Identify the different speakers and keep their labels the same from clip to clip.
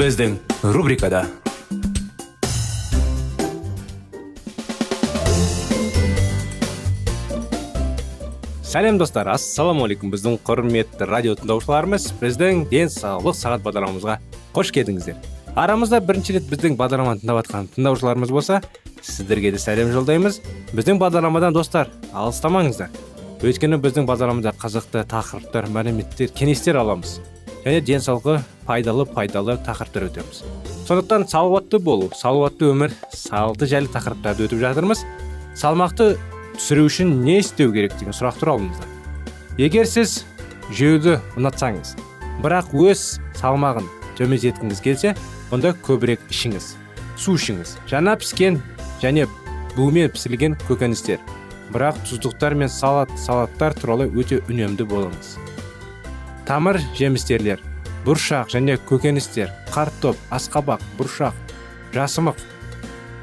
Speaker 1: Біздің рубрикада сәлем достар ассалаумағалейкум біздің құрметті радио тыңдаушыларымыз біздің денсаулық сағат бағдарламамызға қош келдіңіздер арамызда бірінші рет біздің бағдарламаны тыңдап жатқан тыңдаушыларымыз болса сіздерге де сәлем жолдаймыз біздің бағдарламадан достар алыстамаңыздар өйткені біздің бағдарламада қызықты тақырыптар мәліметтер кеңестер аламыз және денсаулығы пайдалы пайдалы тақырыптар өтеміз. Сондықтан салауатты болу салауатты өмір салты жайлы тақырыптарды өтіп жатырмыз. Салмақты түсіру үшін не істеу керек деген сұрақ туралы егер сіз жеуді ұнатсаңыз бірақ өз салмағын төмендеткіңіз келсе онда көбірек ішіңіз су ішіңіз. Жаңа піскен және бумен пісірілген көкөністер бірақ тұздықтар мен салат салаттар туралы өте үнемді болыңыз. Тамыр жемістерлер бұршақ және көкөністер картоп асқабақ бұршақ жасымық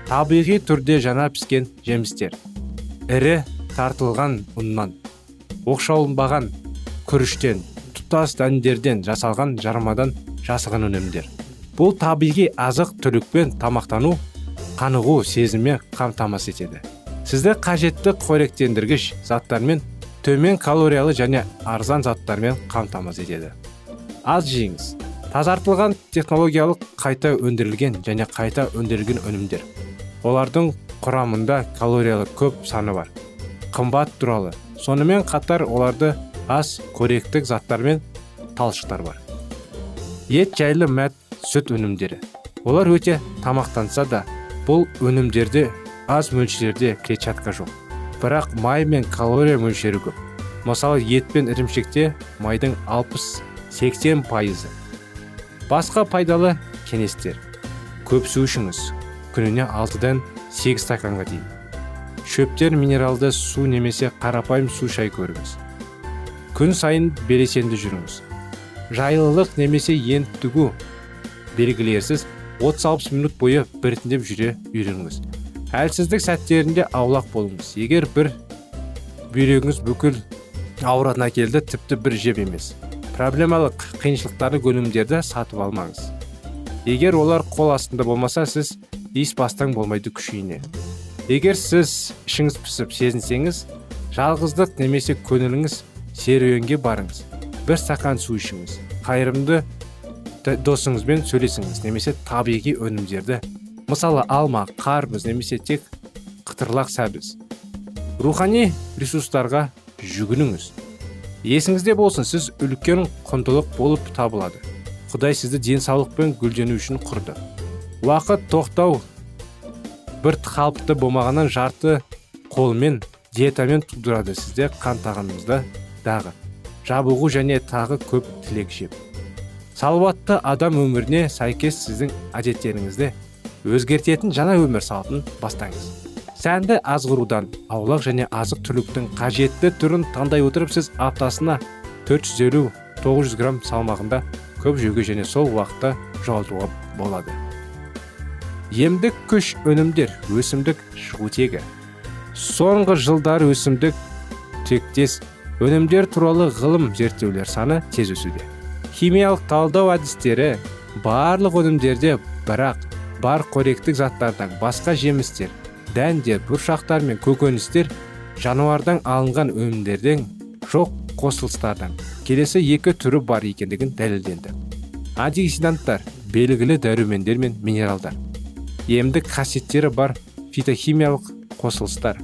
Speaker 1: табиғи түрде жаңа піскен жемістер. Ірі тартылған ұннан оқшауланбаған күріштен тұтас дәндерден жасалған жармадан жасалған өнімдер. Бұл табиғи азық түлікпен тамақтану қанығу сезіммен қамтамасыз етеді. Сізді қажетті қоректендіргіш заттармен төмен калориялы және арзан заттармен қамтамасыз етеді. Аз жейіңіз тазартылған технологиялық қайта өндірілген және қайта өндірілген өнімдер. Олардың құрамында калориялы көп саны бар. Қымбат туралы. Сонымен қатар оларды аз қоректік заттар мен талшықтар бар. Ет жайлы мәт сүт өнімдері. Олар өте тамақтанса да бұл өнімдерде аз мөлшерде клетчатка жоқ. Бірақ май мен калория мөлшері көп. Мысалы ет пен ірімшікте майдың 60-80 пайызы. Басқа пайдалы кеңестер. Көп су ішіңіз. Күніне алтыдан сегіз стаканға дейін. Шөптер минералды су немесе қарапайым су шай көріңіз. Күн сайын белсенді жүріңіз. Жайлылық немесе ентігу белгілерсіз 30-60 минут бойы біртіндеп жүре үйреніңіз. Әлсіздік сәттерінде аулақ болыңыз. Егер бір бүйрегіңіз бүкіл ауыратын әкелді тіпті бір жеп емес. Проблемалық қиыншылықтарды өнімдерді сатып алмаңыз. Егер олар қол астында болмаса сіз иіс бастаң болмайды күшейіне. Егер сіз ішіңіз пісіп сезінсеңіз жалғыздық немесе көңіліңіз серуенге барыңыз. Бір стақан су ішіңіз. Қайырымды досыңызбен сөйлесіңіз немесе табиғи өнімдерді мысалы алма қарбыз немесе тек қытырлақ сәбіз. Рухани ресурстарға жүгініңіз. Есіңізде болсын сіз үлкен құндылық болып табылады. Құдай сізді денсаулықпен гүлдену үшін құрды. Уақыт тоқтау. Бір қалыпты болмағаннан жарты қолмен диетамен тудырады сізде қан тағамыңызда дағы. Жабығу және тағы көп тілек жеп. Салауатты адам өміріне сәйкес сіздің әдеттеріңізді өзгертетін жаңа өмір салтын бастаңыз. Сәнді азғырудан аулақ және азық түліктің қажетті түрін таңдай отырып сіз аптасына 450-900 грамм салмағында көп жеуге және сол уақытта жоғалтуға болады. Емдік күш өнімдер өсімдік шығу тегі. Соңғы жылдар өсімдік тектес өнімдер туралы ғылым зерттеулер саны тез өсуде. Химиялық талдау әдістері барлық өнімдерде бірақ бар қоректік заттардан басқа жемістер дәндер бұршақтар мен көкөністер жануардан алынған өнімдерден жоқ қосылыстардан келесі екі түрі бар екендігін дәлелденді. Антиоксиданттар белгілі дәрумендер мен минералдар. Емдік қасиеттері бар фитохимиялық қосылыстар.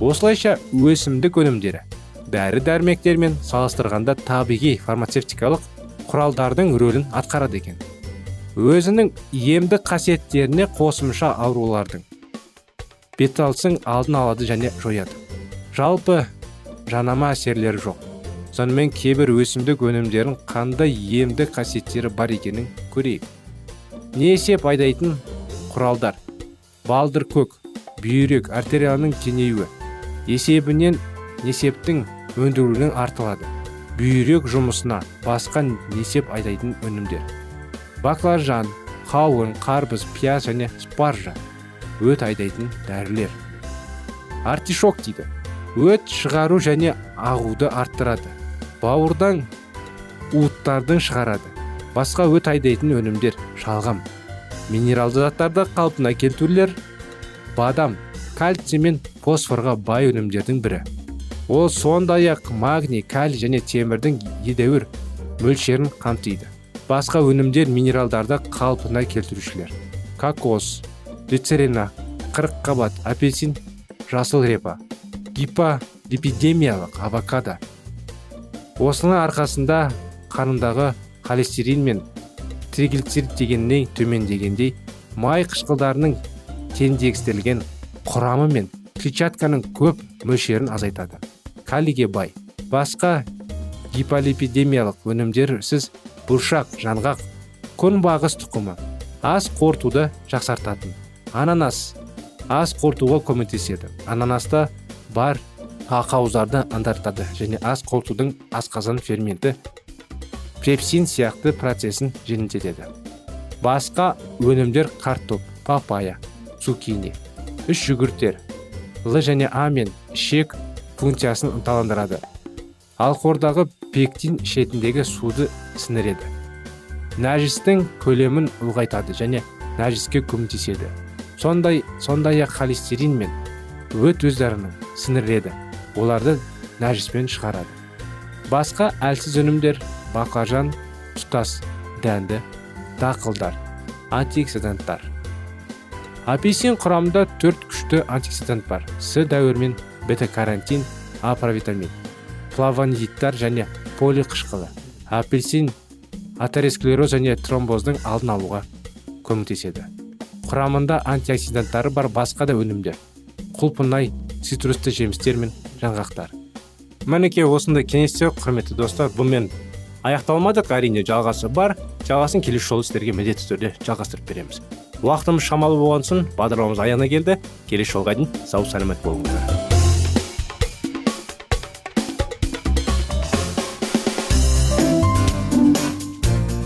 Speaker 1: Осылайша өсімдік өнімдері дәрі дәрмектермен салыстырғанда табиғи фармацевтикалық құралдардың рөлін атқарады екен. Өзінің емдік қасиеттеріне қосымша аурулардың беталысын алдын алады және жояды. Жалпы жанама әсерлері жоқ. Сонымен кейбір өсімдік өнімдерін қандай емдік қасиеттері бар екенін көрейік. Не есеп айдайтын құралдар? Балдыр көк бүйрек артерияның кеңеюі. Есебінен несептің өндірілуінен артылады. Бүйрек жұмысына басқа несеп айдайтын өнімдер? Баклажан қауын қарбыз пияз және спаржа. Өт айдайтын дәрілер. Артишок дейді. Өт шығару және ағуды арттырады. Бауырдан уыттардың шығарады. Басқа өт айдайтын өнімдер шалғам. Минералды заттарды қалпына келтірулер бадам кальций мен фосфорға бай өнімдердің бірі. Ол сондай ақ магний калий және темірдің едәуір мөлшерін қамтиды. Басқа өнімдер минералдарды қалпына келтірушілер. Кокос глицерина қабат апельсин жасыл репа гиполипидемиялық авокадо. Осының арқасында қанындағы холестерин мен триглицерид дегеннен төмендегендей май қышқылдарының теңдегістелген құрамы мен клетчатканың көп мөлшерін азайтады. Калийге бай. Басқа гиполипидемиялық өнімдер сіз бұршақ жаңғақ күнбағыс тұқымы. Ас қорытуды жақсартатын. Ананас. Ас қорытуға көмектеседі. Ананаста бар ақауыздарды андартады және ас қорытудың асқазан ферменті препсин сияқты процесін жеңілдетеді. Басқа өнімдер картоп папайя цукини үш жүгірттер л және а мен ішек функциясын ынталандырады. Алқордағы пектин ішетіндегі суды сіңіреді. Нәжістің көлемін ұлғайтады және нәжіске көмектеседі. Сондай сондай ақ холестерин мен өт өздарының сіңіреді оларды нәжіспен шығарады. Басқа әлсіз өнімдер баклажан тұтас дәнді дақылдар антиоксиданттар. Апельсин құрамында төрт күшті антиоксидант бар с дәуірмен бета карантин а провитамин флавонидтар және полиқышқылы апельсин атеросклероз және тромбоздың алдын алуға көмектеседі. Құрамында антиоксиданттары бар басқа да өнімдер. Құлпынай цитрусты жемістер мен жаңғақтар. Мінекей осындай кеңестер құрметті достар бұнымен аяқталмадық. Әрине жалғасы бар. Жалғасын келесі жолы сіздерге міндетті түрде жалғастырып береміз. Уақытымыз шамалы болған соң бағдарламамыз аяғына келді. Келесі жолға дейін сау сәлемет болыңыздар.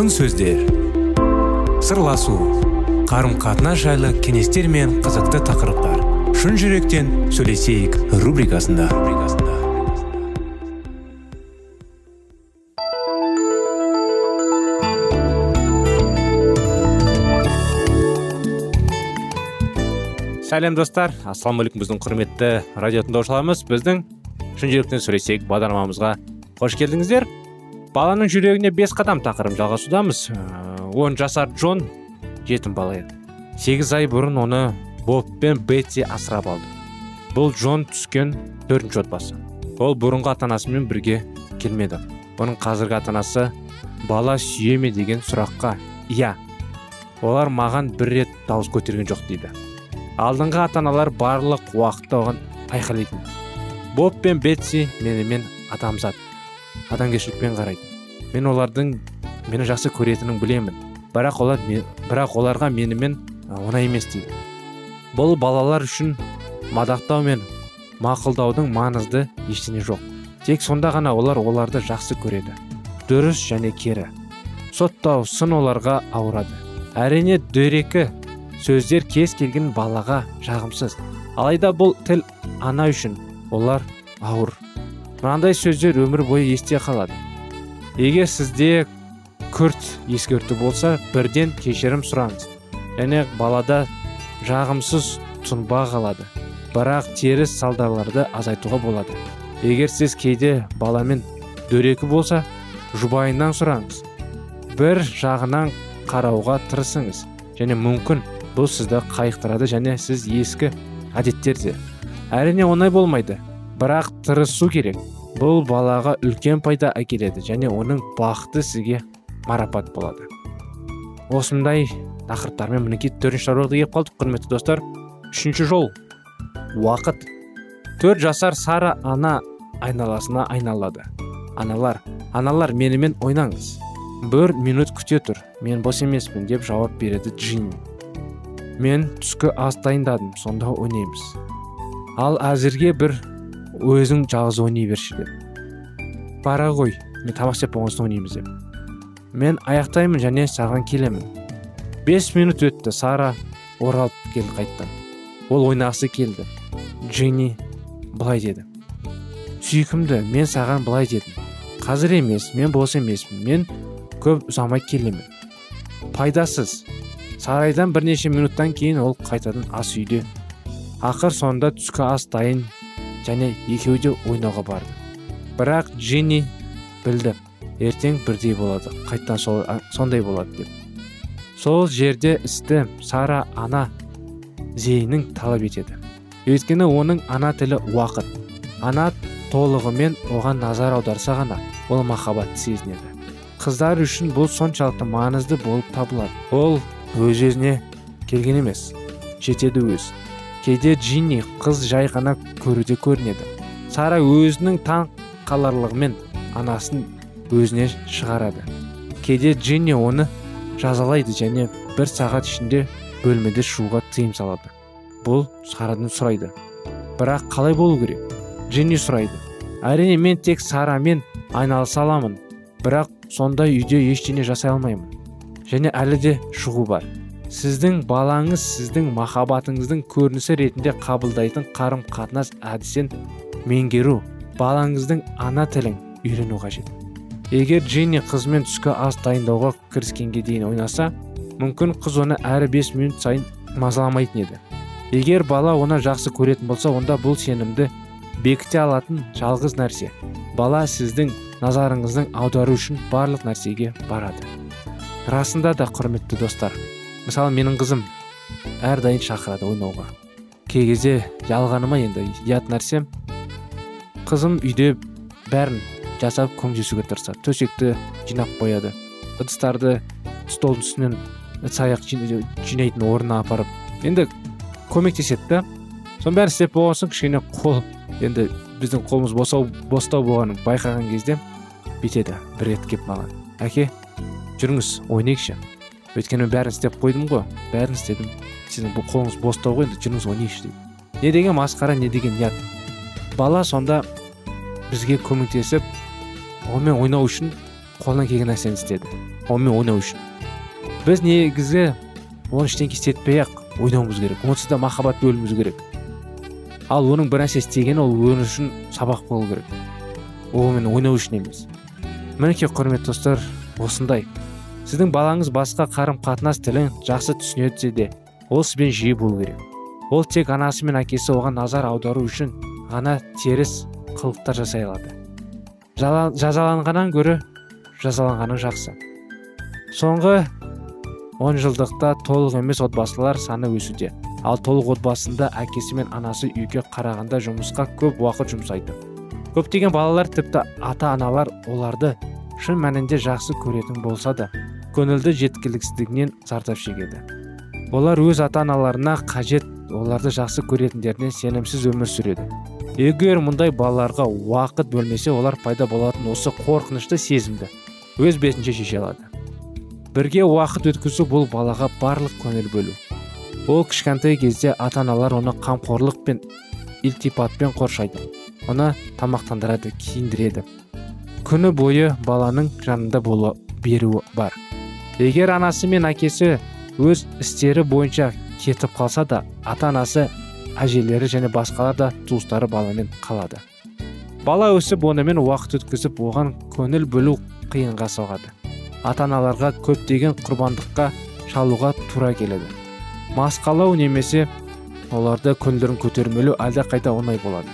Speaker 2: Алтын сөздер. Сырласу қарым қатынас жайлы кеңестер мен қызықты тақырыптар. Шын жүректен сөйлесейік рубрикасында.
Speaker 1: Сәлем достар. Ассалаумағалейкум біздің құрметті радио тыңдаушыларымыз. Біздің шын жүректен сөйлесейік бағдарламамызға. Қош келдіңіздер. Баланың жүрегіне бес қадам тақырыбын жалғасудамыз. Ә, он жасар джон жетім бала еді. Сегіз ай бұрын оны боб пен бетси асырап алды. Бұл джон түскен төртінші отбасы. Ол бұрынғы ата анасымен бірге келмеді. Оның қазіргі ата анасы бала сүйе ме? деген сұраққа иә олар маған бір рет дауыс көтерген жоқ дейді. Алдыңғы ата аналар барлық уақытта оған айқайлайтын. Боб пен бетси менімен адамзат. Адамгершілікпен қарайды. Мен олардың мені жақсы көретінін білемін. Бірақ олар бірақ оларға менімен оңай емес дейді. Бұл балалар үшін мадақтау мен мақұлдаудың маңызды ештеңе жоқ. Тек сонда ғана олар оларды жақсы көреді. Дұрыс және кері. Соттау сын оларға ауырады. Әрине дөрекі сөздер кез келген балаға жағымсыз. Алайда бұл тіл ана үшін олар ауыр. Мынандай сөздер өмір бойы есте қалады. Егер сізде күрт ескерту болса бірден кешірім сұраңыз және балада жағымсыз тұнба қалады. Бірақ теріс салдарларды азайтуға болады. Егер сіз кейде баламен дөрекі болса жұбайынан сұраңыз бір жағынан қарауға тырысыңыз және мүмкін бұл сізді қайықтырады және сіз ескі әдеттерде. Әрине оңай болмайды. Бірақ тырысу керек. Бұл балаға үлкен пайда әкеледі және оның бақыты сізге марапат болады. Осындай тақырыптармен мінекей төртінші тақырыпқа келіп қалдық құрметті достар. Үшінші жол. Уақыт. Төрт жасар сара ана айналасына айналады. Аналар аналар менімен ойнаңыз. Бір минут күте тұр. Мен бос емеспін деп жауап береді джинни. Мен түскі ас дайындадым сонда ойнаймыз. Ал әзірге бір өзің жалғыз ойнай берші деп. Бара ғой мен тамақ істеп болған соң ойнаймыз деп. Мен аяқтаймын және саған келемін. Бес минут өтті сара оралып келді қайттан ол ойнағысы келді. Джинни былай деді. Сүйкімді мен саған былай дедім. Қазір емес мен бос емеспін. Мен көп ұзамай келемін. Пайдасыз. Сарайдан бірнеше минуттан кейін ол қайтадан ас үйде. Ақыр соңында түскі ас дайын және екеуі де ойнауға барды. Бірақ джинни білді ертең бірдей болады қайттан сондай болады деп. Сол жерде істі сара ана зейінін талап етеді. Өйткені оның ана тілі уақыт. Ана толығымен оған назар аударса ғана ол махаббатты сезінеді. Қыздар үшін бұл соншалықты маңызды болып табылады. Ол өз өзіне келген емес жетеді өз. Кейде джинни қыз жай ғана көруде көрінеді. Сара өзінің таң қаларлығымен анасын өзіне шығарады. Кейде джинни оны жазалайды және бір сағат ішінде бөлмеде шығуға тыйым салады. Бұл сарадан сұрайды. Бірақ қалай болу керек? Джинни сұрайды. Әрине мен тек сарамен айналыса аламын. Бірақ сонда үйде ештеңе жасай алмаймын. Және әлі де шығу бар. Сіздің балаңыз сіздің махаббатыңыздың көрінісі ретінде қабылдайтын қарым қатынас әдісін меңгеру балаңыздың ана тілін үйрену қажет. Егер джинни қызымен түскі ас дайындауға кіріскенге дейін ойнаса мүмкін қыз оны әрі бес минут сайын мазаламайтын еді. Егер бала оны жақсы көретін болса онда бұл сенімді бекіте алатын жалғыз нәрсе. Бала сіздің назарыңыздың аудару үшін барлық нәрсеге барады. Расында да құрметті достар. Мысалы менің қызым әрдайым шақырады ойнауға. Кей кезде жалғаныма енді? Ұят нәрсе? Қызым үйде бәрін жасап көмектесуге тырысады. Төсекті жинап қояды. Ыдыстарды столдың үстінен ыдыс аяқ жин- жинайтын орнына апарып. Енді көмектеседі да. Соның бәрін істеп болған соң кішкене қол енді біздің қолымыз босау бостау болғанын байқаған кезде бүйтеді бір рет келіп маған. Әке жүріңіз ойнайықшы. Өйткені мен бәрін істеп қойдым ғой. Бәрін істедім. Сіздің қолыңыз бостау ғой енді жүріңіз ойнайықшы дейді. Не деген масқара не деген ұят бала сонда бізге көмектесіп онымен ойнау үшін қолынан келген нәрсені істеді. Онымен ойнау үшін. Біз негізі оны ештеңке істетпей ақ ойнауымыз керек. Онсыз да махаббат бөлуіміз керек. Ал оның бір нәрсе істегені ол өз үшін сабақ болу керек. Онымен ойнау үшін емес. Мінекей құрметті достар осындай сіздің балаңыз басқа қарым қатынас тілін жақсы түсінеді де ол сізбен жиі болу керек. Ол тек анасы мен әкесі оған назар аудару үшін ғана теріс қылықтар жасай алады. Жазаланғаннан гөрі жазаланғаны жақсы. Соңғы он жылдықта толық емес отбасылар саны өсуде. Ал толық отбасында әкесі мен анасы үйге қарағанда жұмысқа көп уақыт жұмсайды. Көптеген балалар тіпті ата аналар оларды шын мәнінде жақсы көретін болса да көңілді жеткіліксіздігінен зардап шегеді. Олар өз ата аналарына қажет оларды жақсы көретіндеріне сенімсіз өмір сүреді. Егер мұндай балаларға уақыт бөлмесе олар пайда болатын осы қорқынышты сезімді өз бетінше шеше алады. Бірге уақыт өткізу бұл балаға барлық көңіл бөлу. Ол кішкентай кезде ата аналар оны қамқорлық пен илтипатпен қоршайды. Оны тамақтандырады киіндіреді. Күні бойы баланың жанында болу беруі бар. Егер анасы мен әкесі өз істері бойынша кетіп қалса да ата анасы әжелері және басқалар да туыстары баламен қалады. Бала өсіп онымен уақыт өткізіп оған көңіл бөлу қиынға соғады. Ата аналарға көптеген құрбандыққа шалуға тура келеді. Масқалау немесе оларды көңілдерін көтермелеу қайта оңай болады.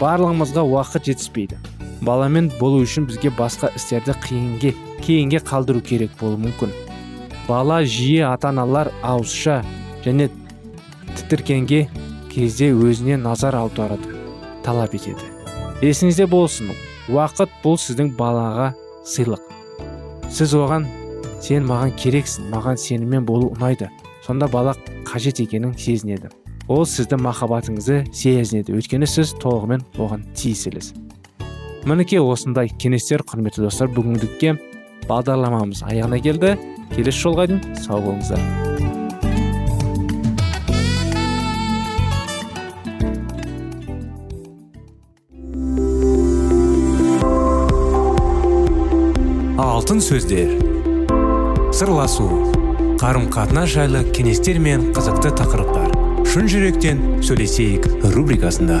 Speaker 1: Барлығымызға уақыт жетіспейді. Баламен болу үшін бізге басқа істерді қиынге кейінге қалдыру керек болуы мүмкін. Бала жиі ата аналар ауызша және тітіркенге кезде өзіне назар аударады талап етеді. Есіңізде болсын уақыт бұл сіздің балаға сыйлық. Сіз оған сен маған керексің маған сенімен болу ұнайды сонда бала қажет екенін сезінеді ол сіздің махаббатыңызды сезінеді. Өйткені сіз толығымен оған тиесілісіз мінекей осындай кеңестер құрметті достар бүгіндікке бағдарламамыз аяғына келді. Келесі жолға дейін сау болыңыздар.
Speaker 2: Алтын сөздер. Сырласу. Қарым қатынас жайлы кеңестер мен қызықты тақырыптар. Шын жүректен сөйлесейік рубрикасында.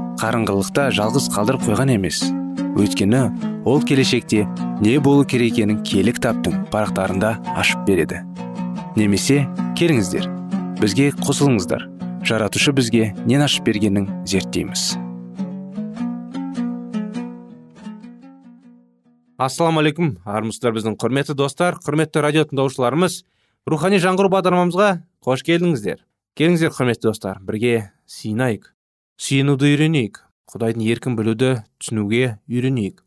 Speaker 1: қарыңғылықта жалғыз қалдырып қойған емес. Өйткені ол келешекте не болу керек екенін кітаптың парақтарында ашып береді. Немесе келіңіздер бізге қосылыңыздар. Жаратушы бізге нен ашып бергенін зерттейміз. Ассалаумағалейкум армысыздар біздің құрметті достар құрметті радио тыңдаушыларымыз. Рухани жаңғыру бағдарламамызға қош келдіңіздер. Келіңіздер құрметті достар бірге сиынайық сүйінуді үйренейік. Құдайдың еркін білуді түсінуге үйренейік.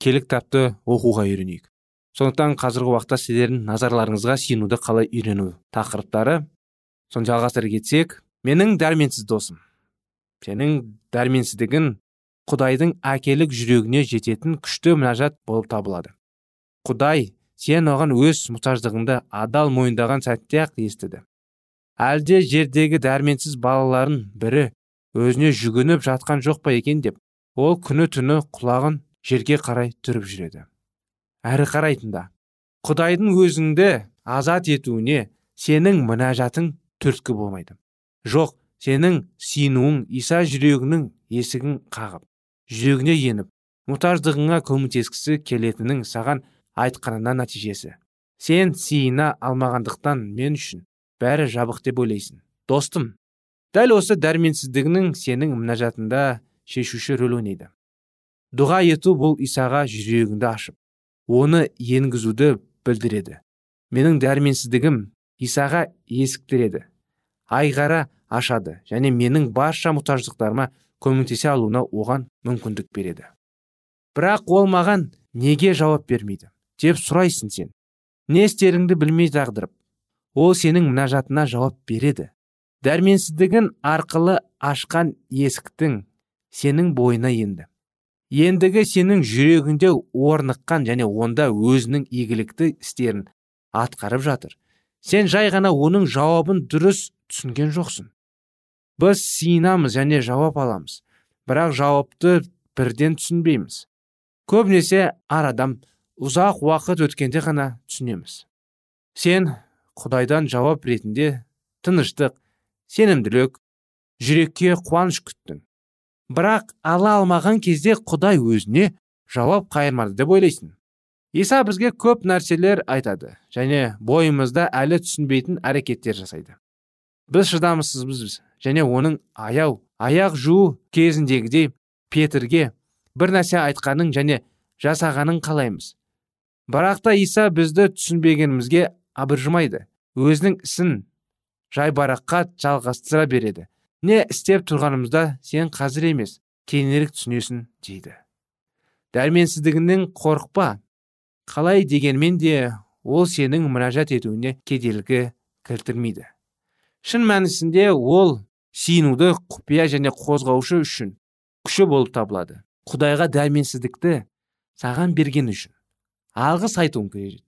Speaker 1: Келі кітапты оқуға үйренейік. Сондықтан қазіргі уақытта сіздердің назарларыңызға сенуді қалай үйрену тақырыптары. Соны жалғастыра кетсек менің дәрменсіз досым сенің дәрменсіздігін құдайдың әкелік жүрегіне жететін күшті мінәжат болып табылады. Құдай сен оған өз мұқтаждығыңды адал мойындаған сәтте ақ естіді. Әлде жердегі дәрменсіз балаларын бірі өзіне жүгініп жатқан жоқ па екен деп ол күні түні құлағын жерге қарай түріп жүреді. Әрі қарай тыңда құдайдың өзіңді азат етуіне сенің мінәжатың түрткі болмайды. Жоқ сенің сиынуың иса жүрегінің есігін қағып жүрегіне еніп мұқтаждығыңа көмектескісі келетінің саған айтқанына нәтижесі. Сен сиына алмағандықтан мен үшін бәрі жабық деп ойлайсың. Достым дәл осы дәрменсіздігінің сенің мінәжатында шешуші рөл ойнайды. Дұға ету бұл исаға жүрегіңді ашып оны енгізуді білдіреді. Менің дәрменсіздігім исаға есіктіреді. Айғара ашады және менің барша мұқтаждықтарыма көмектесе алуына оған мүмкіндік береді. Бірақ ол маған неге жауап бермейді деп сұрайсың сен. Не істеріңді білмей дағдырып ол сенің мінәжатына жауап береді. Дәрменсіздігін арқылы ашқан есіктің сенің бойына енді. Ендігі сенің жүрегінде орныққан және онда өзінің игілікті істерін атқарып жатыр. Сен жай ғана оның жауабын дұрыс түсінген жоқсың. Біз сиынамыз және жауап аламыз бірақ жауапты бірден түсінбейміз. Көбінесе арадам ұзақ уақыт өткенде ғана түсінеміз. Сен құдайдан жауап ретінде тыныштық сенімділік жүрекке қуаныш күттің. Бірақ ала алмаған кезде құдай өзіне жауап қайырмады деп ойлайсың. Иса бізге көп нәрселер айтады және бойымызда әлі түсінбейтін әрекеттер жасайды. Біз шыдамсызбыз және оның аяу аяқ жуу кезіндегідей петрге бір нәрсе айтқанын және жасағанын қалаймыз. Бірақ та иса бізді түсінбегенімізге абыржымайды. Өзінің ісін жайбараққа жалғастыра береді. Не істеп тұрғанымызда сен қазір емес кейінірек түсінесің дейді. Дәрменсіздігінен қорықпа. Қалай дегенмен де ол сенің мұражат етуіне кедергі келтірмейді. Шын мәнісінде ол сиынуды құпия және қозғаушы үшін күші болып табылады. Құдайға дәрменсіздікті саған берген үшін. Алғыс айтуың керек.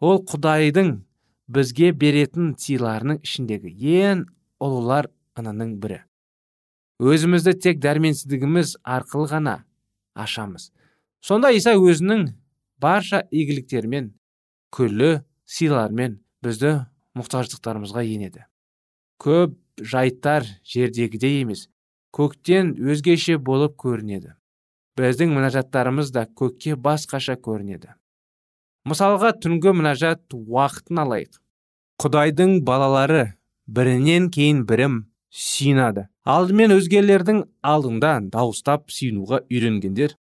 Speaker 1: Ол құдайдың бізге беретін сыйларының ішіндегі ең ұлылар ынының бірі. Өзімізді тек дәрменсіздігіміз арқылы ғана ашамыз. Сонда иса өзінің барша игіліктерімен күллі сыйлармен бізді мұқтаждықтарымызға енеді. Көп жайттар жердегідей емес көктен өзгеше болып көрінеді. Біздің мінәжаттарымыз да көкке басқаша көрінеді. Мысалға түнгі мінәжат уақытын алайық. Құдайдың балалары бірінен кейін бірім сүйінады алдымен өзгелердің алдында дауыстап сүйінуға үйренгендер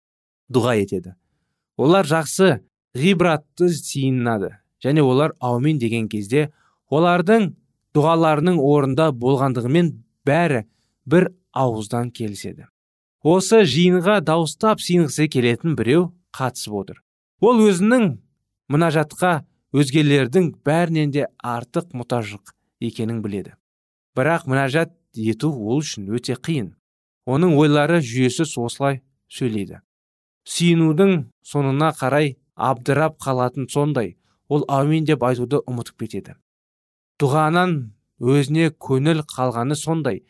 Speaker 1: дұға етеді. Олар жақсы ғибратты сиынады. Және олар аумин деген кезде олардың дұғаларының орында болғандығымен бәрі бір ауыздан келіседі. Осы жиынға дауыстап сиынғысы келетін біреу қатысып отыр. Ол өзінің мұнажатқа өзгелердің бәрінен де артық мұтажық екенін біледі. Бірақ мұнажат ету ол үшін өте қиын. Оның ойлары жүйесі осылай сөйлейді. Сүйінудің соңына қарай абдырап қалатын сондай ол әумин деп айтуды ұмытып кетеді. Дұғанан өзіне көңіл қалғаны сондай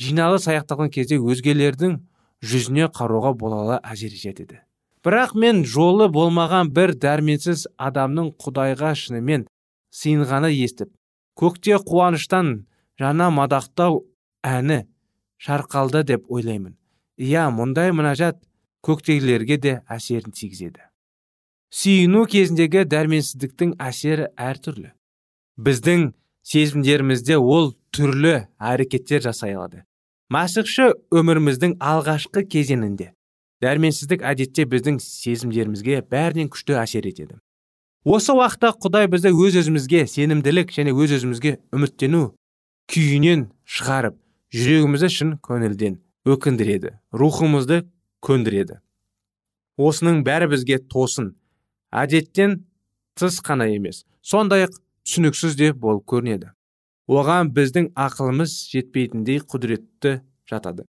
Speaker 1: жиналыс аяқталған кезде өзгелердің жүзіне қарауға болала әзер жетеді бірақ мен жолы болмаған бір дәрменсіз адамның құдайға шынымен сыйынғаны естіп көкте қуаныштан жана мадақтау әні шарқалды деп ойлаймын. Иә мұндай мұнажат көктегілерге де әсерін тигізеді. Сүйіну кезіндегі дәрменсіздіктің әсері әртүрлі. Біздің сезімдерімізде ол түрлі әрекеттер жасай алады. Мәсіхші өміріміздің алғашқы кезеңінде дәрменсіздік әдетте біздің сезімдерімізге бәрінен күшті әсер етеді. Осы уақытта құдай бізді өз өзімізге сенімділік және өз өзімізге үміттену күйінен шығарып жүрегімізді шын көңілден өкіндіреді рухымызды көндіреді. Осының бәрі бізге тосын әдеттен тыс қана емес сондай ақ түсініксіз де болып көрінеді. Оған біздің ақылымыз жетпейтіндей құдіретті жатады.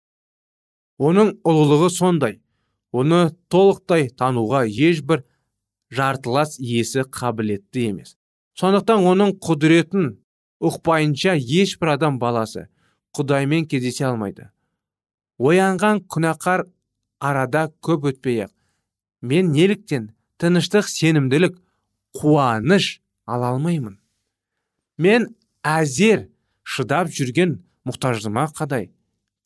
Speaker 1: Оның ұлылығы сондай оны толықтай тануға ешбір жартылас иесі қабілетті емес. Сондықтан оның құдіретін ұқпайынша ешбір адам баласы құдаймен кездесе алмайды. Оянған күнәқар арада көп өтпей мен неліктен тыныштық сенімділік қуаныш ала алмаймын? Мен әзер шыдап жүрген мұқтаждыма қадай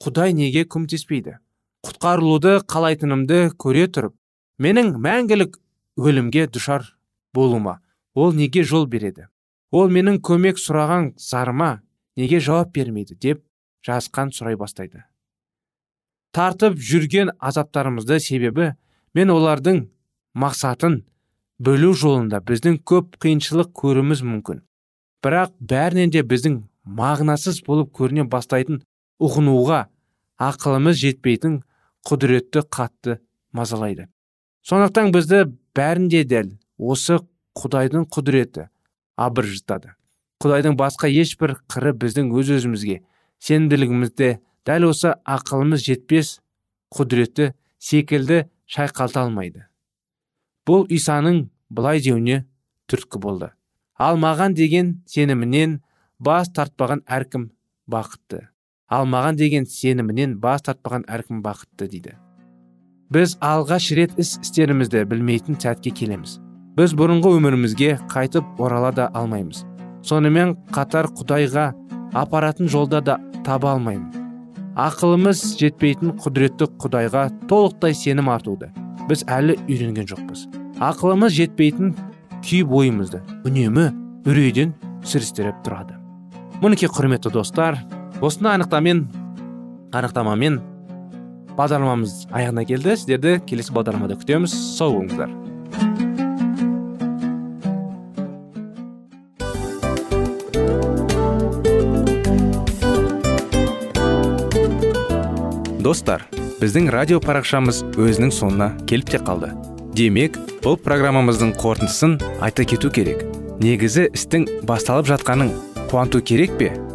Speaker 1: құдай неге көмектеспейді? Құтқарылуды қалайтынымды көре тұрып менің мәңгілік өлімге душар болуыма ол неге жол береді? Ол менің көмек сұраған зарыма неге жауап бермейді? деп жазқан сұрай бастайды. Тартып жүрген азаптарымызды себебі мен олардың мақсатын бөлу жолында біздің көп қиыншылық көруіміз мүмкін. Бірақ бәрінен де біздің мағынасыз болып көріне бастайтын ұғынуға ақылымыз жетпейтін құдіретті қатты мазалайды. Сондықтан бізді бәрінде дәл осы құдайдың құдіреті абыржытады. Құдайдың басқа ешбір қыры біздің өз өзімізге сенімділігімізді дәл осы ақылымыз жетпес құдіреті секілді шайқалта алмайды. Бұл исаның былай деуіне түрткі болды. Ал маған деген сенімінен бас тартпаған әркім бақытты. Алмаған деген сенімінен бас тартпаған әркім бақытты дейді. Біз алғаш рет іс істерімізді білмейтін сәтке келеміз. Біз бұрынғы өмірімізге қайтып орала да алмаймыз. Сонымен қатар құдайға апаратын жолда да таба алмаймын. Ақылымыз жетпейтін құдіретті құдайға толықтай сенім артуды. Біз әлі үйренген жоқпыз. Ақылымыз жетпейтін күй бойымызды үнемі үрейден сүрістіріп тұрады. Мінекей құрметті достар осындай анықтамен анықтамамен бағдарламамыз аяғына келді. Сіздерді келесі бағдарламада күтеміз. Сау болыңыздар. Достар біздің радио парақшамыз өзінің соңына келіп те қалды. Демек бұл программамыздың қорытындысын айта кету керек. Негізі істің басталып жатқаның қуанту керек пе?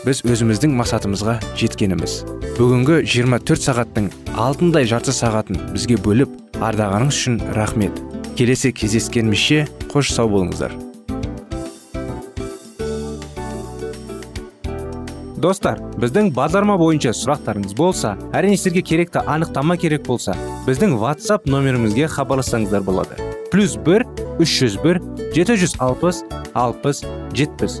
Speaker 1: біз өзіміздің мақсатымызға жеткеніміз. Бүгінгі 24 сағаттың алтындай жарты сағатын бізге бөліп ардағаныңыз үшін рахмет. Келесі кездескенімізше қош сау болыңыздар. Достар біздің бағдарлама бойынша сұрақтарыңыз болса әрине сіздерге керекті анықтама керек болса біздің whatsapp нөмірімізге хабарлассаңыздар болады. Плюс бір үш жүз бір жеті жүз алпыс алпыс жетпіс.